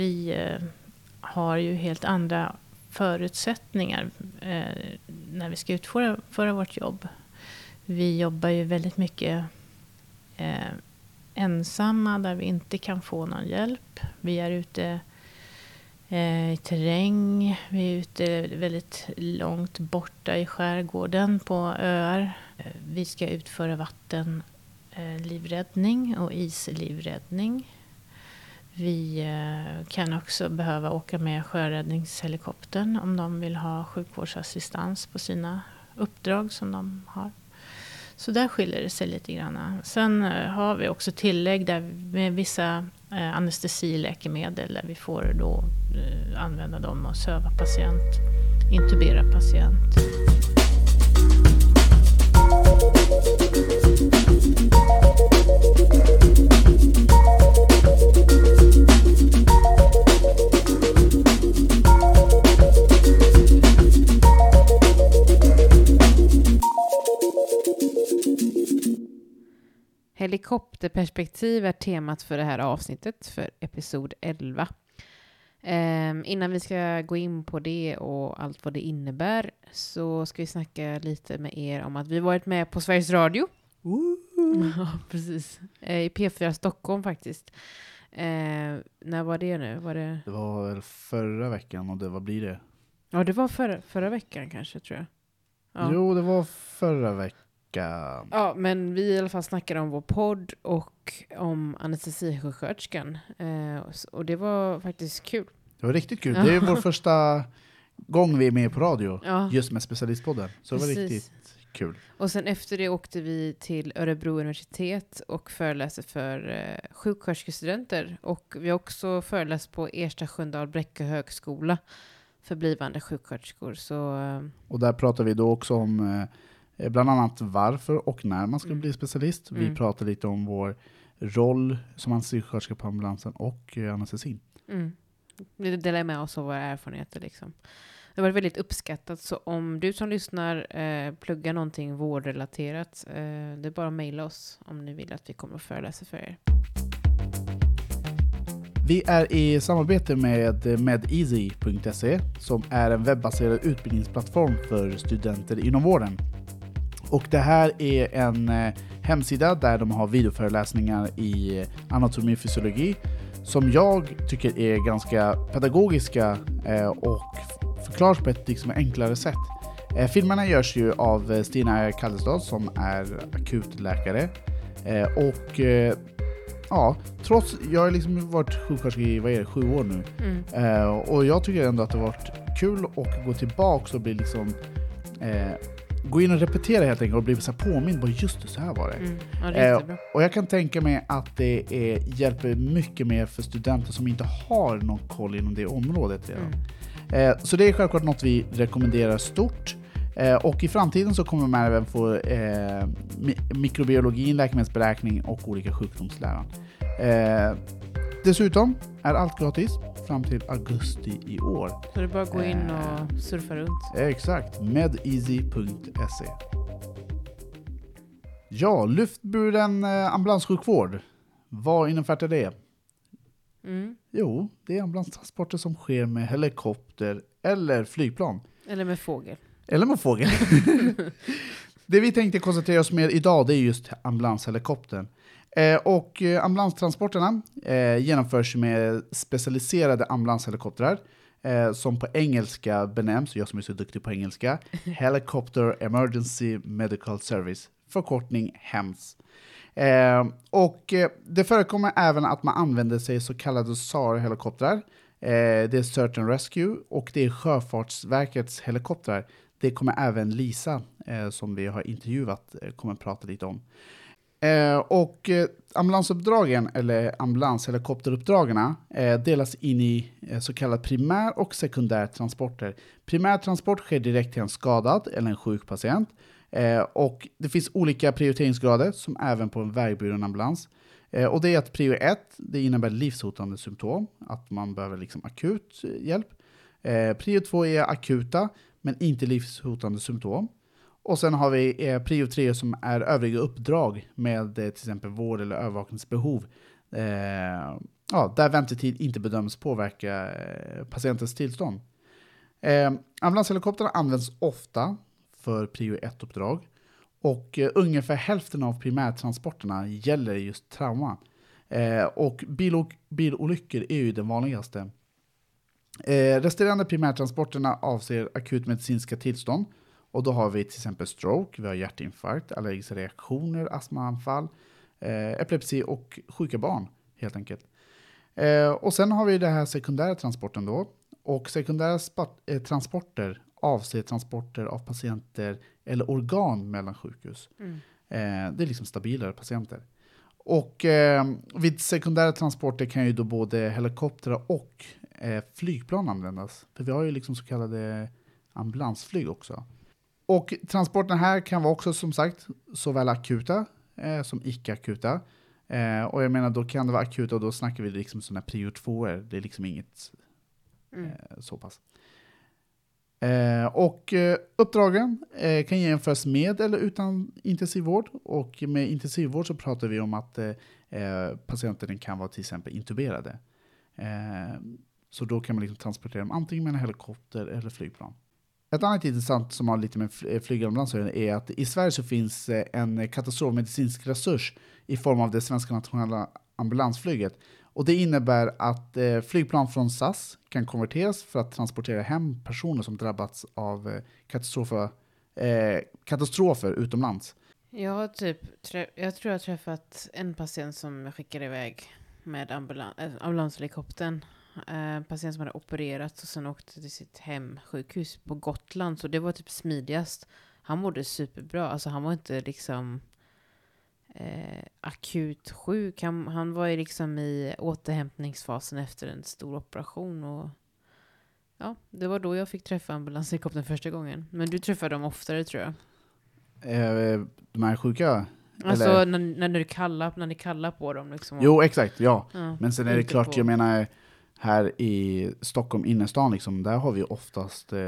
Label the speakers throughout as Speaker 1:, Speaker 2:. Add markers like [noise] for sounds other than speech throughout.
Speaker 1: vi eh, har ju helt andra förutsättningar eh, när vi ska utföra vårt jobb. Vi jobbar ju väldigt mycket eh, ensamma där vi inte kan få någon hjälp. Vi är ute i terräng. Vi är ute väldigt långt borta i skärgården på öar. Vi ska utföra vattenlivräddning och islivräddning. Vi eh, kan också behöva åka med sjöräddningshelikoptern om de vill ha sjukvårdsassistans på sina uppdrag som de har. Så där skiljer det sig lite grann. Sen eh, har vi också tillägg där med vissa eh, anestesiläkemedel där vi får då använda dem och söva patient, intubera patient.
Speaker 2: Helikopterperspektiv är temat för det här avsnittet, för episod 11. Um, ehm, innan vi ska gå in på det och allt vad det innebär så ska vi snacka lite med er om att vi varit med på Sveriges Radio. [laughs] ja, precis. Uh, I P4 Stockholm faktiskt. Uh, när var det nu? Var det...
Speaker 3: det var väl förra veckan och det, vad blir det?
Speaker 2: Ja, det var förra, förra veckan kanske tror jag.
Speaker 3: Ja. Jo, det var förra veckan snacka...
Speaker 2: Ja, men vi i alla fall snackade om vår podd och om anestesisjuksköterskan. Eh, och det var faktiskt kul.
Speaker 3: Det var riktigt kul. Det är vår första gång vi är med på radio, ja. just med Specialistpodden. Så Precis. det var riktigt kul.
Speaker 2: Och sen efter det åkte vi till Örebro universitet och föreläste för eh, sjuksköterskestudenter. Och vi har också föreläst på Ersta Sköndal Bräcke högskola för blivande sjuksköterskor. Så, eh,
Speaker 3: och där pratar vi då också om Eh, bland annat varför och när man ska mm. bli specialist. Vi mm. pratar lite om vår roll som anestesisköterska på ambulansen och eh, anestesin.
Speaker 2: Mm. Vi delar med oss av våra erfarenheter. Liksom. Det har varit väldigt uppskattat, så om du som lyssnar eh, pluggar någonting vårdrelaterat, eh, det är bara att mejla oss om ni vill att vi kommer och föreläser för er.
Speaker 3: Vi är i samarbete med medeasy.se som är en webbaserad utbildningsplattform för studenter inom vården. Och det här är en eh, hemsida där de har videoföreläsningar i anatomi och fysiologi som jag tycker är ganska pedagogiska eh, och förklaras på ett liksom enklare sätt. Eh, filmerna görs ju av Stina Kallestad som är akutläkare. Och ja, trots, jag har liksom varit sjuksköterska i vad är det, sju år nu. Mm. Och jag tycker ändå att det har varit kul att gå tillbaka och bli liksom gå in och repetera helt enkelt och bli så påmind på just det, så här var det. Mm. Ja, det eh, och jag kan tänka mig att det är, hjälper mycket mer för studenter som inte har någon koll inom det området redan. Mm. Eh, så det är självklart något vi rekommenderar stort. Eh, och i framtiden så kommer man även få eh, mikrobiologi, läkemedelsberäkning och olika sjukdomsläran. Eh, dessutom är allt gratis fram till augusti i år.
Speaker 2: Så det är bara att gå in och surfa runt?
Speaker 3: Exakt, medeasy.se. Ja, luftburen eh, ambulanssjukvård. Vad innefattar det? Mm. Jo, det är ambulanstransporter som sker med helikopter eller flygplan.
Speaker 2: Eller med fågel.
Speaker 3: Eller med fågel. [laughs] det vi tänkte koncentrera oss mer idag det är just ambulanshelikoptern. Eh, och eh, ambulanstransporterna eh, genomförs med specialiserade ambulanshelikoptrar eh, som på engelska benämns, jag som är så duktig på engelska, [laughs] Helicopter Emergency Medical Service, förkortning HEMS. Eh, och det förekommer även att man använder sig så kallade SAR-helikoptrar. det är Search and Rescue och det är Sjöfartsverkets helikoptrar. Det kommer även Lisa, som vi har intervjuat, kommer prata lite om. Eh, och eh, ambulansuppdragen, eller ambulanshelikopteruppdragen, eh, delas in i eh, så kallade primär och sekundärtransporter. Primärtransport sker direkt till en skadad eller en sjuk patient. Eh, och det finns olika prioriteringsgrader, som även på en vägburen ambulans. Eh, och det är att prio 1, det innebär livshotande symptom, att man behöver liksom akut eh, hjälp. Eh, prio 2 är akuta, men inte livshotande symptom. Och sen har vi eh, prio 3 som är övriga uppdrag med eh, till exempel vård eller övervakningsbehov. Eh, ja, där väntetid inte bedöms påverka eh, patientens tillstånd. Eh, ambulanshelikoptrarna används ofta för prio 1-uppdrag och eh, ungefär hälften av primärtransporterna gäller just trauma. Eh, och bilo bilolyckor är ju den vanligaste. Eh, resterande primärtransporterna avser akutmedicinska tillstånd och då har vi till exempel stroke, vi har hjärtinfarkt, allergiska reaktioner, astmaanfall, eh, epilepsi och sjuka barn helt enkelt. Eh, och sen har vi det här sekundära transporten då. Och sekundära eh, transporter avser transporter av patienter eller organ mellan sjukhus. Mm. Eh, det är liksom stabilare patienter. Och eh, vid sekundära transporter kan ju då både helikoptrar och eh, flygplan användas. För vi har ju liksom så kallade ambulansflyg också. Och transporterna här kan vara också som sagt såväl akuta eh, som icke-akuta. Eh, och jag menar då kan det vara akuta och då snackar vi liksom sådana prio 2 Det är liksom inget mm. eh, så pass. Eh, och eh, uppdragen eh, kan jämföras med eller utan intensivvård. Och med intensivvård så pratar vi om att patienten kan vara till exempel intuberade. så då kan man liksom transportera dem antingen med en helikopter eller flygplan. Ett annat intressant som har lite med flygambulans är att i Sverige så finns eh, en eh, katastrofmedicinsk resurs i form av det svenska nationella ambulansflyget och det innebär att eh, flygplan från SAS kan konverteras för att transportera hem personer som drabbats av katastrofer, eh, katastrofer utomlands.
Speaker 2: Jag, har typ, jag tror jag har träffat en patient som jag skickade iväg med ambulans, ambulanshelikoptern. En eh, patient som hade opererat och sen åkte till sitt hemsjukhus på Gotland. Så det var typ smidigast. Han mådde superbra. Alltså han var inte liksom eh, akut sjuk. Han, han var ju liksom i återhämtningsfasen efter en stor operation. Och ja, det var då jag fick träffa ambulanshelikoptern första gången. Men du träffar dem oftare tror jag.
Speaker 3: Eh, de här sjuka?
Speaker 2: Alltså när, när, du kallar, när ni kallar på dem. Liksom.
Speaker 3: Jo, exakt. Ja. ja Men sen är det klart, på. jag menar, här i Stockholm innerstan, liksom, där har vi oftast eh,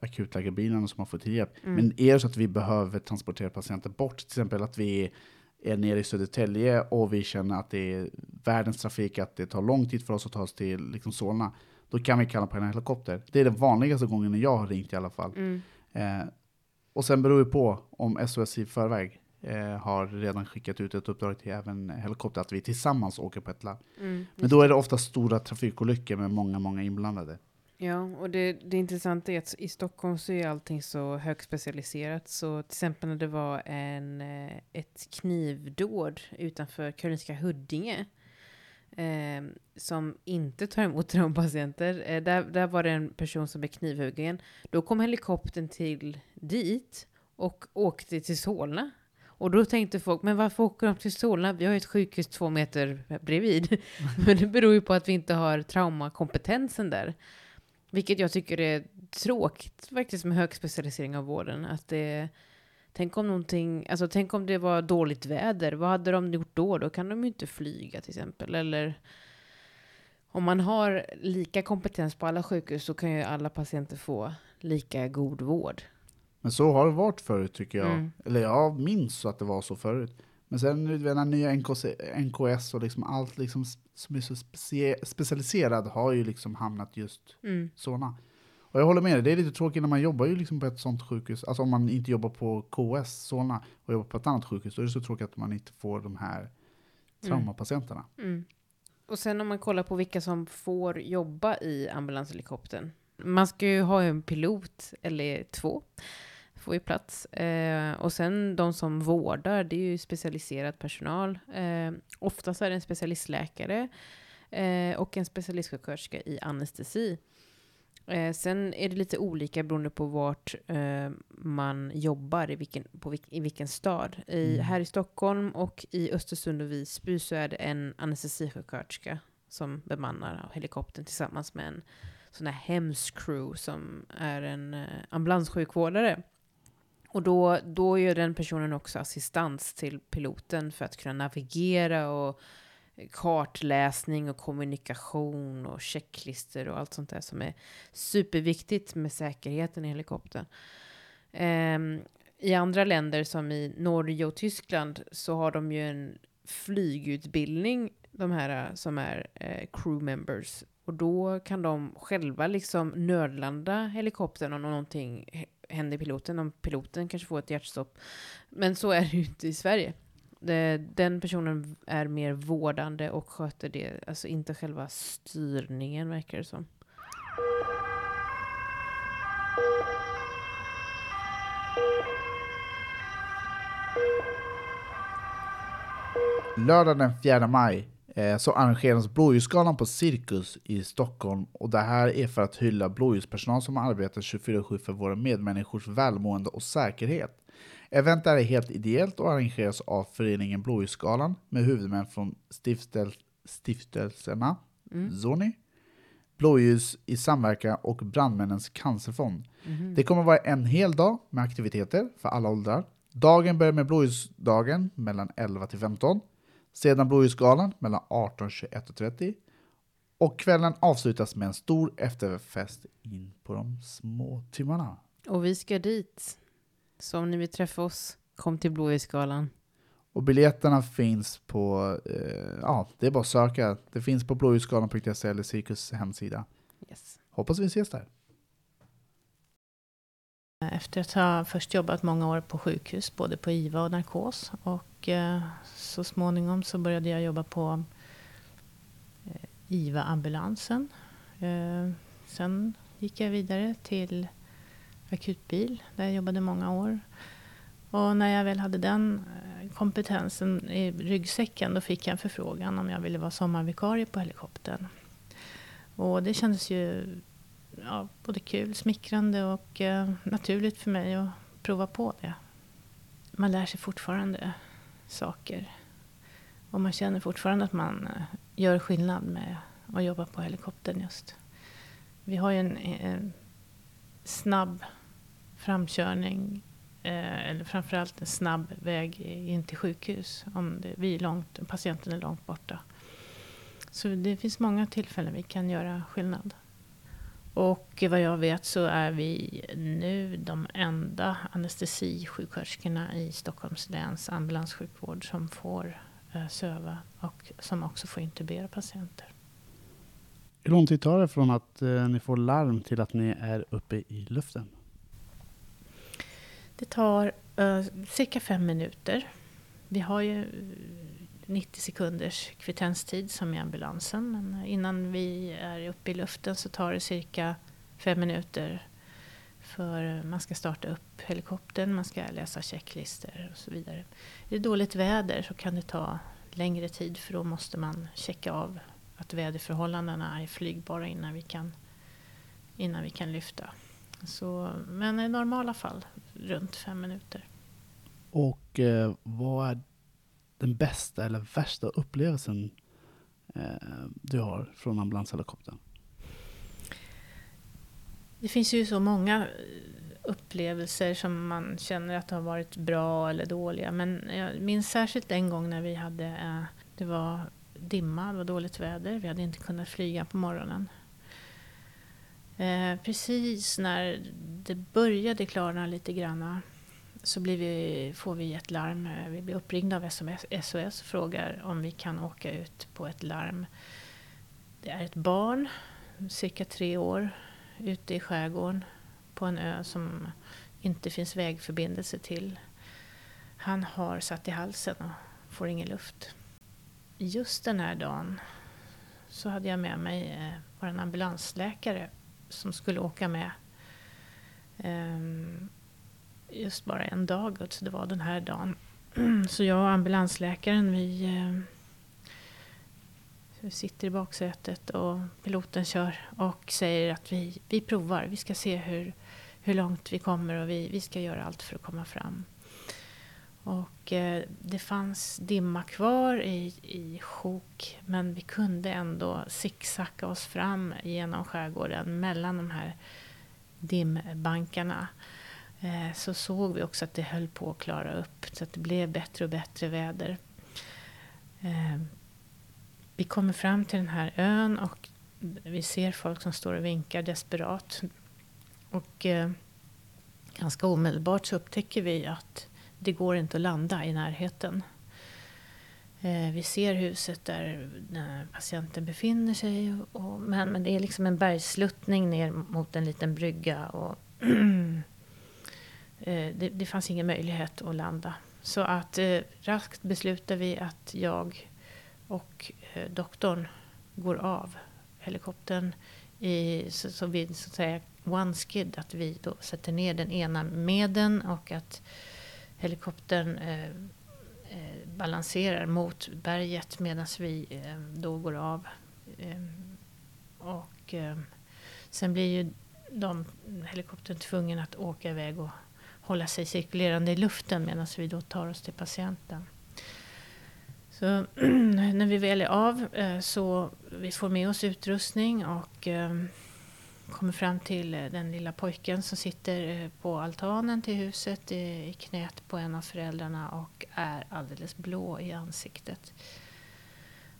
Speaker 3: akutläkarbilarna som har fått hjälp. Mm. Men är det så att vi behöver transportera patienter bort, till exempel att vi är nere i Södertälje och vi känner att det är världens trafik, att det tar lång tid för oss att ta oss till liksom Solna, då kan vi kalla på en helikopter. Det är den vanligaste gången jag har ringt i alla fall. Mm. Eh, och sen beror det på om SOS i förväg eh, har redan skickat ut ett uppdrag till även helikopter, att vi tillsammans åker på ett larm. Mm, Men då är det ofta stora trafikolyckor med många, många inblandade.
Speaker 2: Ja, och det, det intressanta är att i Stockholm så är allting så högspecialiserat. Så till exempel när det var en, eh, ett knivdåd utanför Karolinska Huddinge eh, som inte tar emot traumapatienter. Eh, där, där var det en person som blev knivhuggen. Då kom helikoptern till dit och åkte till Solna. Och då tänkte folk, men varför åker de till Solna? Vi har ju ett sjukhus två meter bredvid. [laughs] men det beror ju på att vi inte har traumakompetensen där. Vilket jag tycker är tråkigt faktiskt med högspecialisering av vården. Att det, tänk om någonting, alltså tänk om det var dåligt väder. Vad hade de gjort då? Då kan de ju inte flyga till exempel. Eller om man har lika kompetens på alla sjukhus så kan ju alla patienter få lika god vård.
Speaker 3: Men så har det varit förut tycker jag. Mm. Eller jag minns att det var så förut. Men sen den nya NKS, NKS och liksom allt liksom som är så specie, specialiserad har ju liksom hamnat just mm. sådana. Och jag håller med dig, det är lite tråkigt när man jobbar ju liksom på ett sånt sjukhus. Alltså om man inte jobbar på KS Solna och jobbar på ett annat sjukhus, då är det så tråkigt att man inte får de här traumapatienterna. Mm. Mm.
Speaker 2: Och sen om man kollar på vilka som får jobba i ambulanshelikoptern. Man ska ju ha en pilot, eller två får ju plats. Eh, och sen de som vårdar, det är ju specialiserad personal. Eh, oftast är det en specialistläkare eh, och en specialistsjuksköterska i anestesi. Eh, sen är det lite olika beroende på vart eh, man jobbar, i vilken, vilk, i vilken stad. I, mm. Här i Stockholm och i Östersund och Visby så är det en anestesisjuksköterska som bemannar helikoptern tillsammans med en sån här hemscrew som är en eh, ambulanssjukvårdare. Och då, då gör den personen också assistans till piloten för att kunna navigera och eh, kartläsning och kommunikation och checklister och allt sånt där som är superviktigt med säkerheten i helikoptern. Um, I andra länder som i Norge och Tyskland så har de ju en flygutbildning de här eh, som är eh, crew members. Och då kan de själva liksom nödlanda helikoptern om någonting händer piloten, om piloten kanske får ett hjärtstopp. Men så är det ju inte i Sverige. Det, den personen är mer vårdande och sköter det, alltså inte själva styrningen verkar det som.
Speaker 3: Lördag den 4 maj så arrangeras Blåljusgalan på Cirkus i Stockholm. Och det här är för att hylla blåljuspersonal som arbetar 24-7 för våra medmänniskors välmående och säkerhet. Eventet är helt ideellt och arrangeras av föreningen Blåljusgalan med huvudmän från stiftel stiftelserna
Speaker 2: Mm.
Speaker 3: Zoni, Blåljus i samverkan och Brandmännens cancerfond.
Speaker 2: Mhm.
Speaker 3: Det kommer vara en hel dag med aktiviteter för alla åldrar. Dagen börjar med blåljusdagen mellan 11 till 15. Sedan blåljusgalan mellan 18 och 21.30. Och kvällen avslutas med en stor efterfest in på de små timmarna.
Speaker 2: Och vi ska dit. Så om ni vill träffa oss, kom till Blåljusgalan.
Speaker 3: Och biljetterna finns på, eh, ja, det är bara att söka. Det finns på blåljusgalan.se eller Cirkus hemsida.
Speaker 2: Yes.
Speaker 3: Hoppas vi ses där.
Speaker 1: Eh, efter att ha först jobbat många år på sjukhus, både på IVA och narkos. Och eh, så småningom så började jag jobba på eh, IVA-ambulansen. Sen gick jag vidare till akutbil, där jag jobbade många år. Och när jag väl hade den kompetensen i ryggsäcken, då fick jag en förfrågan om jag ville vara sommarvikarie på helikoptern. Och det kändes ju ja, både kul, smickrande och eh, naturligt för mig att prova på det. Man lär sig fortfarande saker. Och man känner fortfarande att man eh, gör skillnad med att jobba på helikoptern just. Vi har ju en eh, snabb framkörning, eh, eller framförallt en snabb väg in till sjukhus om det, vi är långt, patienten är långt borta. Så det finns många tillfällen vi kan göra skillnad. Och vad jag vet så är vi nu de enda anestesisjuksköterskorna i Stockholms läns ambulanssjukvård som får eh, söva och som också får intubera patienter.
Speaker 3: Hur lång tid tar det från att eh, ni får larm till att ni är uppe i luften?
Speaker 1: Det tar eh, cirka fem minuter. Vi har ju 90 sekunders kvittenstid som i ambulansen. Men eh, innan vi är uppe i luften så tar det cirka fem minuter. För eh, man ska starta upp helikoptern, man ska läsa checklistor och så vidare. Är det dåligt väder så kan det ta längre tid för då måste man checka av att väderförhållandena är flygbara innan vi kan, innan vi kan lyfta. Så, men i normala fall runt fem minuter.
Speaker 3: Och eh, vad är den bästa eller värsta upplevelsen eh, du har från ambulanshelikoptern?
Speaker 1: Det finns ju så många eh, upplevelser som man känner att har varit bra eller dåliga. Men jag minns särskilt en gång när vi hade, eh, det var dimma, det var dåligt väder. Vi hade inte kunnat flyga på morgonen. Eh, precis när det började klarna lite granna så blir vi, får vi ett larm. Vi blir uppringda av SOS, SOS och frågar om vi kan åka ut på ett larm. Det är ett barn, cirka tre år, ute i skärgården på en ö som inte finns vägförbindelse till. Han har satt i halsen och får ingen luft. Just den här dagen så hade jag med mig eh, vår ambulansläkare som skulle åka med. Ehm, just bara en dag, så det var den här dagen. [clears throat] Så jag och ambulansläkaren vi, eh, vi sitter i baksätet och piloten kör och säger att vi, vi provar, vi ska se hur, hur långt vi kommer och vi, vi ska göra allt för att komma fram. Och eh, det fanns dimma kvar i, i sjok men vi kunde ändå zigzacka oss fram genom skärgården mellan de här dimbankarna. Eh, så såg vi också att det höll på att klara upp så att det blev bättre och bättre väder. Eh, vi kommer fram till den här ön och vi ser folk som står och vinkar desperat. Och eh, ganska omedelbart så upptäcker vi att det går inte att landa i närheten. Eh, vi ser huset där, patienten befinner sig. Och, men, men det är liksom en bergsluttning ner mot en liten brygga. Och [clears throat] Eh, det, det fanns ingen möjlighet att landa. Så att eh, raskt beslutade vi att jag och eh, doktorn går av helikoptern. I, så, så vi så att säga one skid, att vi då sätter ner den ena med den och att helikoptern eh, eh, balanserar mot berget medan vi eh, då går av. Eh, och eh, sen blir ju de, helikoptern tvungen att åka iväg och hålla sig cirkulerande i luften medan vi då tar oss till patienten. Så [clears throat] när vi väl är av eh, så vi får med oss utrustning och eh, kommer fram till eh, den lilla pojken som sitter på altanen till huset i knät på en av föräldrarna och är alldeles blå i ansiktet.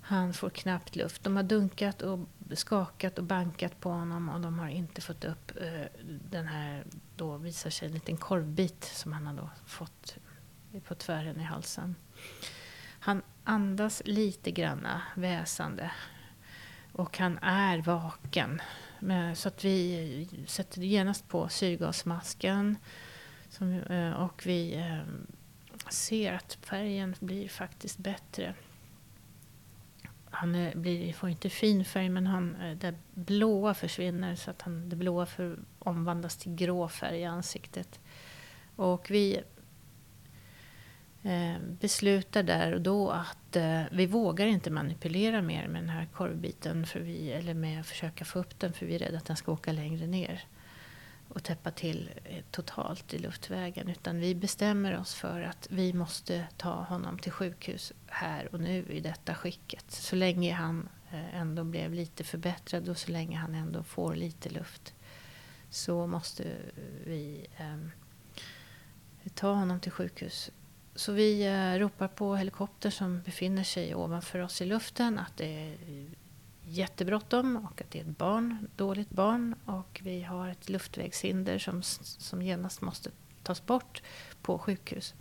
Speaker 1: Han får knappt luft. De har dunkat och skakat och bankat på honom och de har inte fått upp den här, då visar sig en liten korvbit som han har då fått på tvären i halsen. Han andas lite granna väsande. Och han är vaken. Så att vi sätter genast på syrgasmasken. Eh, och vi eh, ser att färgen blir faktiskt bättre. Han eh, blir, får inte fin färg men han, eh, det blåa försvinner så att han, det blåa för, omvandlas till grå färg i ansiktet. Och vi eh, beslutar där och då att eh, vi vågar inte manipulera mer med den här korvbiten för vi, eller med att försöka få upp den för vi är rädda att den ska åka längre ner och täppa till eh, totalt i luftvägen. Utan vi bestämmer oss för att vi måste ta honom till sjukhus här och nu i detta skicket. Så länge han eh, ändå blev lite förbättrad och så länge han ändå får lite luft så måste vi eh, ta honom till sjukhus så vi eh, ropar på helikopter som befinner sig ovanför oss i luften att det är jättebråttom och att det är ett barn, dåligt barn och vi har ett luftvägshinder som, som genast måste tas bort på sjukhus.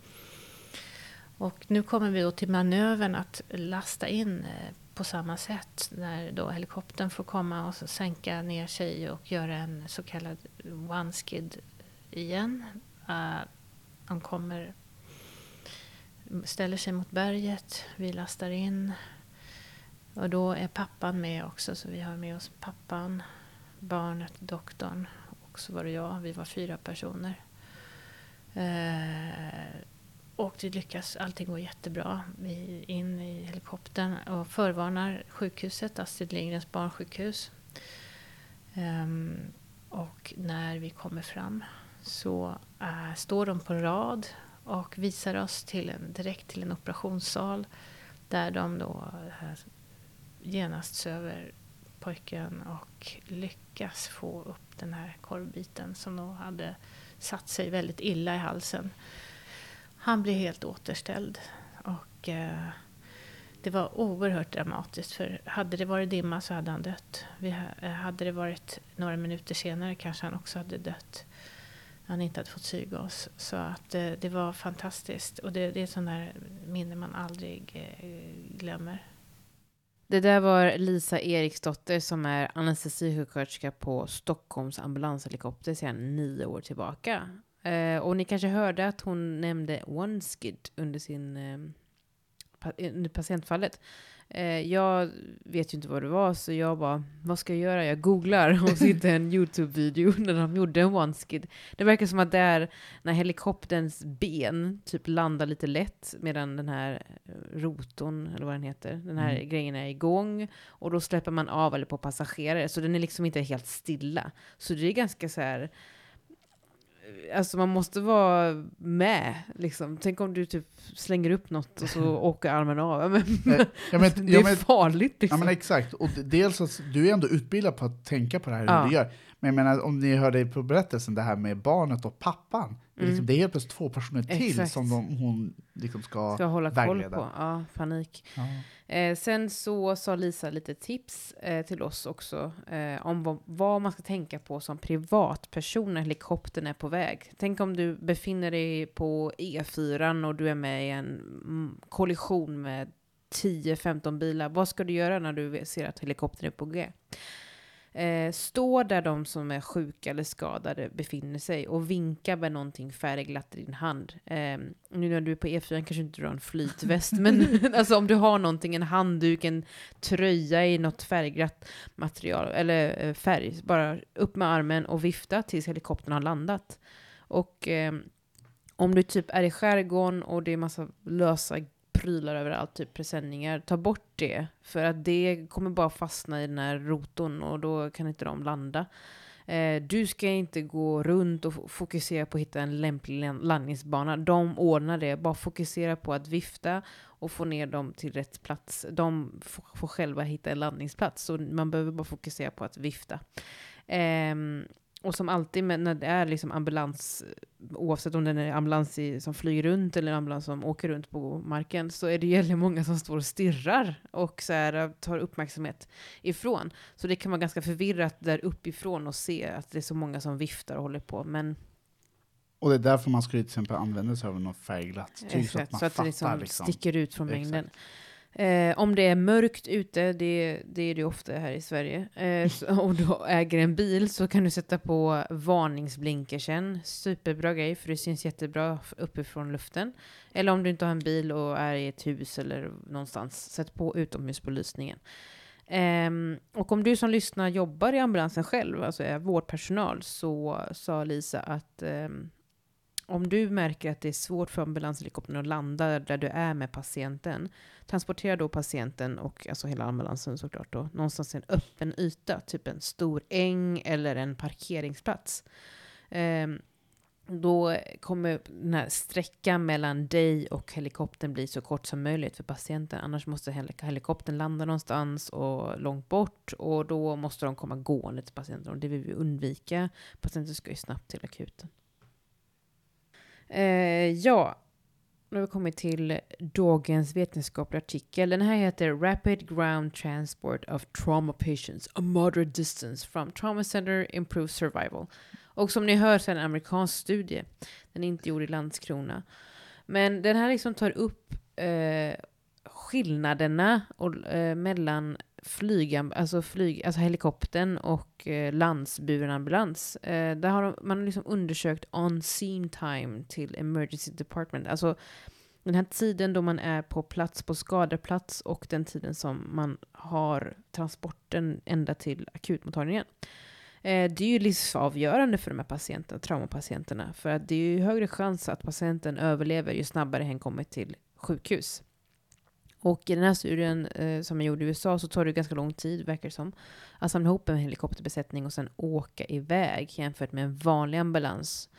Speaker 1: Och nu kommer vi då till manövern att lasta in eh, på samma sätt när då helikoptern får komma och sänka ner sig och göra en så kallad one skid igen. Eh, de kommer ställer sig mot berget, vi lastar in. Och då är pappan med också, så vi har med oss pappan, barnet, doktorn och så var det jag. Vi var fyra personer. Eh, och det lyckas, allting går jättebra. Vi är in i helikoptern och förvarnar sjukhuset, Astrid Lindgrens barnsjukhus. Eh, och när vi kommer fram så äh, står de på en rad och visar oss till en, direkt till en operationssal där de då eh, genast söver pojken och lyckas få upp den här korvbiten som då hade satt sig väldigt illa i halsen. Han blir helt återställd. Och eh, det var oerhört dramatiskt för hade det varit dimma så hade han dött. Vi, eh, hade det varit några minuter senare kanske han också hade dött han inte hade fått syrgas. Så att eh, det var fantastiskt. Och det, det är ett sånt där minne man aldrig eh, glömmer.
Speaker 2: Det där var Lisa Eriksdotter som är anestesisjuksköterska på Stockholms ambulanshelikopter sedan nio år tillbaka. Eh, och ni kanske hörde att hon nämnde OneSkid under sin eh, under patientfallet. Eh, jag vet ju inte vad det var, så jag bara, vad ska jag göra? Jag googlar och [laughs] så hittade en YouTube-video när de gjorde en one-skid. Det verkar som att det är när helikopterns ben typ landar lite lätt medan den här eh, rotorn, eller vad den heter, den här mm. grejen är igång. Och då släpper man av eller på passagerare, så den är liksom inte helt stilla. Så det är ganska så här alltså man måste vara med. Liksom. Tänk om du typ slänger upp något och så [laughs] åker armen av. Men, ja, men, [laughs] det är men, farligt. Liksom.
Speaker 3: Ja men exakt. Och dels att du är ändå utbildad på att tänka på det här hur ja. du gör. Men jag menar, om ni hörde på berättelsen, det här med barnet och pappan. Mm. Det, är liksom, mm. det är helt plötsligt två personer till exakt. som de, hon liksom ska,
Speaker 2: ska hålla vägleda. koll på. Ja, panik. Ja. Eh, sen så sa Lisa lite tips eh, till oss också eh, om vad, vad, man ska tänka på som privatperson när helikoptern är på väg. Tänk om du befinner dig på E4 och du är med i en mm, kollision med 10-15 bilar. Vad ska du göra när du ser att helikoptern är på G? Eh, stå där de som är sjuka eller skadade befinner sig och vinka med någonting färgglatt i din hand. Eh, nu när du är på E4 kanske inte du har en flytväst, men [laughs] alltså om du har någonting, en handduk, en tröja i något färgglatt material, eller eh, färg, bara upp med armen och vifta tills helikoptern har landat. Och eh, om du typ är i skärgården och det är massa lösa prylar överallt, typ presenningar, ta bort det. För att det kommer bara fastna i den här rotorn och då kan inte de landa. Eh, du ska inte gå runt och fokusera på att hitta en lämplig landningsbana. De ordnar det. Bara fokusera på att vifta och få ner dem till rätt plats. De får själva hitta en landningsplats, så man behöver bara fokusera på att vifta. Um, och som alltid när det är liksom ambulans, oavsett om det är ambulans i, som flyger runt eller ambulans som åker runt på marken, så är det väldigt många som står och stirrar och så här, tar uppmärksamhet ifrån. Så det kan vara ganska förvirrat där uppifrån och se att det är så många som viftar och håller på. Men
Speaker 3: och det är därför man skulle till exempel använda sig av något färgglatt
Speaker 2: tyg så att man så att fattar, det liksom, liksom sticker ut från mängden. Eh, om det är mörkt ute, det, det är det ofta här i Sverige, eh, så, [laughs] och du äger en bil så kan du sätta på varningsblinkersen. Superbra grej, för det syns jättebra uppifrån luften. Eller om du inte har en bil och är i ett hus eller någonstans, sätt på utomhusbelysningen. Eh, och om du som lyssnar jobbar i ambulansen själv, alltså är vårdpersonal, så sa Lisa att ehm, om du märker att det är svårt för ambulanshelikoptern att landa där du är med patienten, transportera då patienten och alltså hela ambulansen såklart då, någonstans i en öppen yta, typ en stor äng eller en parkeringsplats. Um, då kommer den här sträckan mellan dig och helikoptern bli så kort som möjligt för patienten. Annars måste helikoptern landa någonstans och långt bort och då måste de komma gående till patienten och det vill vi undvika. Patienten ska ju snabbt till akuten. Eh, ja, nu har vi kommit till dagens vetenskapliga artikel. Den här heter Rapid Ground Transport of Trauma Patients, a moderate distance from Trauma Center Improves Survival. Och som ni hör så är det en amerikansk studie. Den är inte gjord i Landskrona. Men den här liksom tar upp eh, skillnaderna och, eh, mellan flyga, alltså, flyg, alltså helikoptern och eh, landsburen ambulans. Eh, där har de, man har liksom undersökt on-scene time till emergency department. Alltså den här tiden då man är på plats, på skadeplats och den tiden som man har transporten ända till akutmottagningen. Eh, det är ju livsavgörande för de här patienterna, traumapatienterna. För att det är ju högre chans att patienten överlever ju snabbare hen kommer till sjukhus. Och i den här studien eh, som jag gjorde i USA så tar det ganska lång tid, verkar det som, att samla ihop en helikopterbesättning och sen åka iväg jämfört med en vanlig ambulans.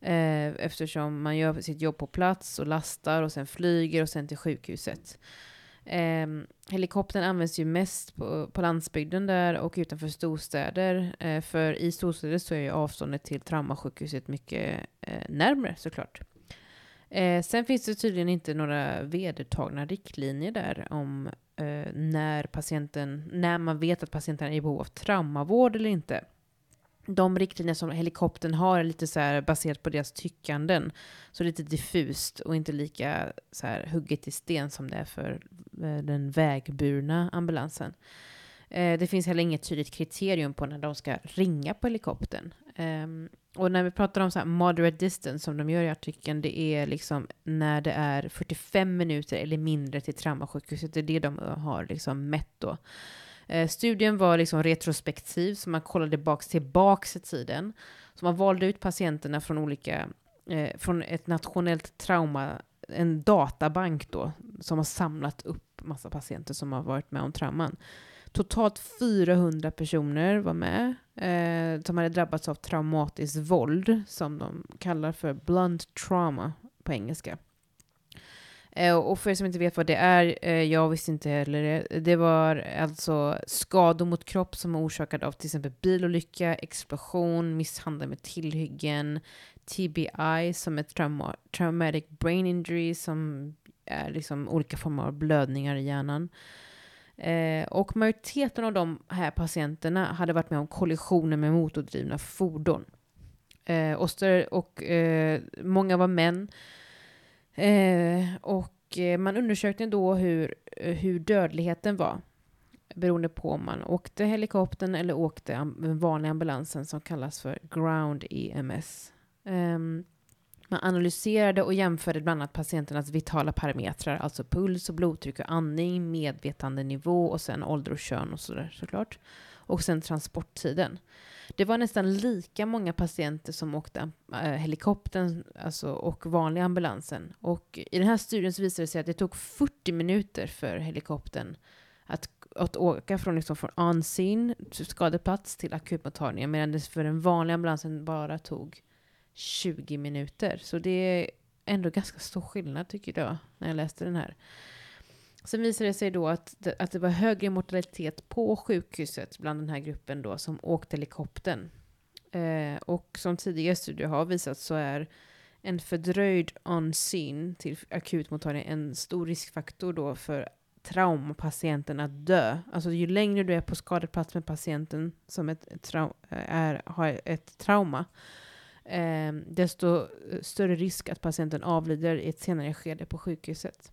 Speaker 2: Eh, eftersom man gör sitt jobb på plats och lastar och sen flyger och sen till sjukhuset. Eh, helikoptern används ju mest på, på landsbygden där och utanför storstäder. Eh, för i storstäder så är ju avståndet till traumasjukhuset mycket eh, närmre såklart. Eh, sen finns det tydligen inte några vedertagna riktlinjer där om eh, när patienten, när man vet att patienten är i behov av traumavård eller inte. De riktlinjer som helikoptern har är lite så här baserat på deras tyckanden. Så lite diffust och inte lika så här hugget i sten som det är för eh, den vägburna ambulansen. Eh, det finns heller inget tydligt kriterium på när de ska ringa på helikoptern. Ehm, och när vi pratar om så här moderate distance som de gör i artikeln, det är liksom när det är 45 minuter eller mindre till traumasjukhuset. Det är det de har liksom mätt då. Eh, studien var liksom retrospektiv, så man kollade baks tillbaks i tiden. Så man valde ut patienterna från olika, eh, från ett nationellt trauma, en databank då, som har samlat upp massa patienter som har varit med om trauman. Totalt 400 personer var med eh, som hade drabbats av traumatiskt våld, som de kallar för blunt trauma på engelska. Eh, och för er som inte vet vad det är, eh, jag visste inte heller det. Det var alltså skador mot kropp som är orsakade av till exempel bilolycka, explosion, misshandel med tillhyggen, TBI som är trauma traumatic brain injury som är liksom olika former av blödningar i hjärnan. Eh, och majoriteten av de här patienterna hade varit med om kollisioner med motordrivna fordon. Eh, och, och eh, många var män. Eh, och eh, man undersökte då hur, eh, hur dödligheten var beroende på om man åkte helikoptern eller åkte den vanliga ambulansen som kallas för ground EMS. Ehm, man analyserade och jämförde bland annat patienternas vitala parametrar, alltså puls och blodtryck och andning, medvetandenivå och sen ålder och kön och sådär såklart. Och sen transporttiden. Det var nästan lika många patienter som åkte äh, helikoptern alltså, och vanliga ambulansen. Och i den här studien så visade det sig att det tog 40 minuter för helikoptern att, att åka från, liksom, från on-scene, skadeplats, till akutmottagningen. Medan det för den vanliga ambulansen bara tog 20 minuter. Så det är ändå ganska stor skillnad tycker jag, när jag läste den här. Sen visade det sig då att det, att det var högre mortalitet på sjukhuset bland den här gruppen då som åkte helikoptern. Eh, och som tidigare studier har visat så är en fördröjd on-scene till akutmottagningen en stor riskfaktor då för traumapatienten att dö. Alltså ju längre du är på skadeplats med patienten som ett, ett trau- är, har ett trauma, Ehm, eh, desto större risk att patienten avlider i ett senare skede på sjukhuset.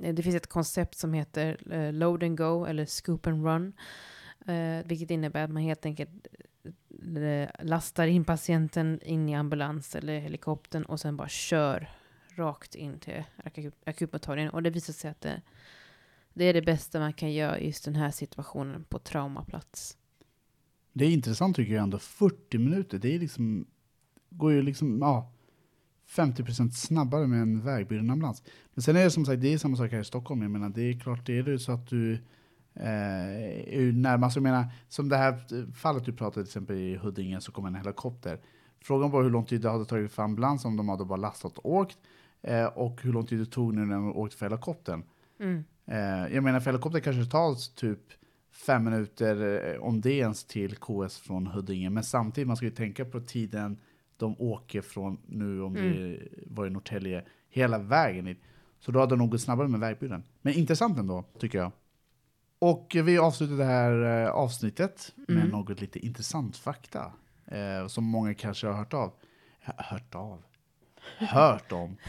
Speaker 2: Eh, det finns ett koncept som heter eh, load and go eller scoop and run. Eh, vilket innebär att man helt enkelt eh, lastar in patienten in i ambulans eller helikoptern och sen bara kör rakt in till akutmottagningen. Och det visar sig att det, det är det bästa man kan göra i just den här situationen på traumaplats.
Speaker 3: Det är intressant tycker jag ändå. 40 minuter, det är liksom, går ju liksom, ja, 50% snabbare med en vägburen ambulans. Men sen är det som sagt, det är samma sak här i Stockholm. Jag menar, det är klart, det är det så att du eh, närmast, jag menar, som det här fallet du pratade till exempel i Huddinge så kom en helikopter. Frågan var hur lång tid det hade tagit för ambulans om de hade bara lastat och åkt. Eh, och hur lång tid det tog nu när de åkte för helikoptern.
Speaker 2: Mm.
Speaker 3: Eh, jag menar, för helikopter kanske tar typ fem minuter, eh, om det ens, till KS från Huddinge. Men samtidigt, man ska ju tänka på tiden de åker från, nu om det var i Norrtälje, hela vägen dit. Så då hade de nog gått snabbare med vägburen. Men intressant ändå, tycker jag. Och vi avslutar det här eh, avsnittet med
Speaker 2: Mm.
Speaker 3: något lite intressant fakta. Eh, som många kanske har hört av. Hört av? Hört om. [laughs]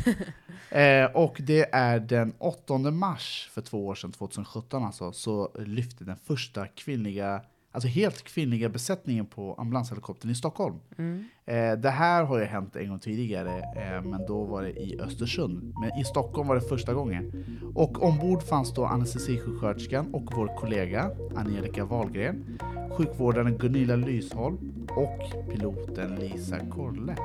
Speaker 3: Eh, och det är den 8 mars för två år sedan, 2017 alltså, så lyfte den första kvinnliga, alltså helt kvinnliga besättningen på ambulanshelikoptern i Stockholm.
Speaker 2: Mm.
Speaker 3: Eh, det här har ju hänt en gång tidigare, eh, men då var det i Östersund. Men i Stockholm var det första gången. Och ombord fanns då anestesisjuksköterskan och vår kollega Angelica Wahlgren, sjukvårdaren Gunilla Lysholm och piloten Lisa Korle.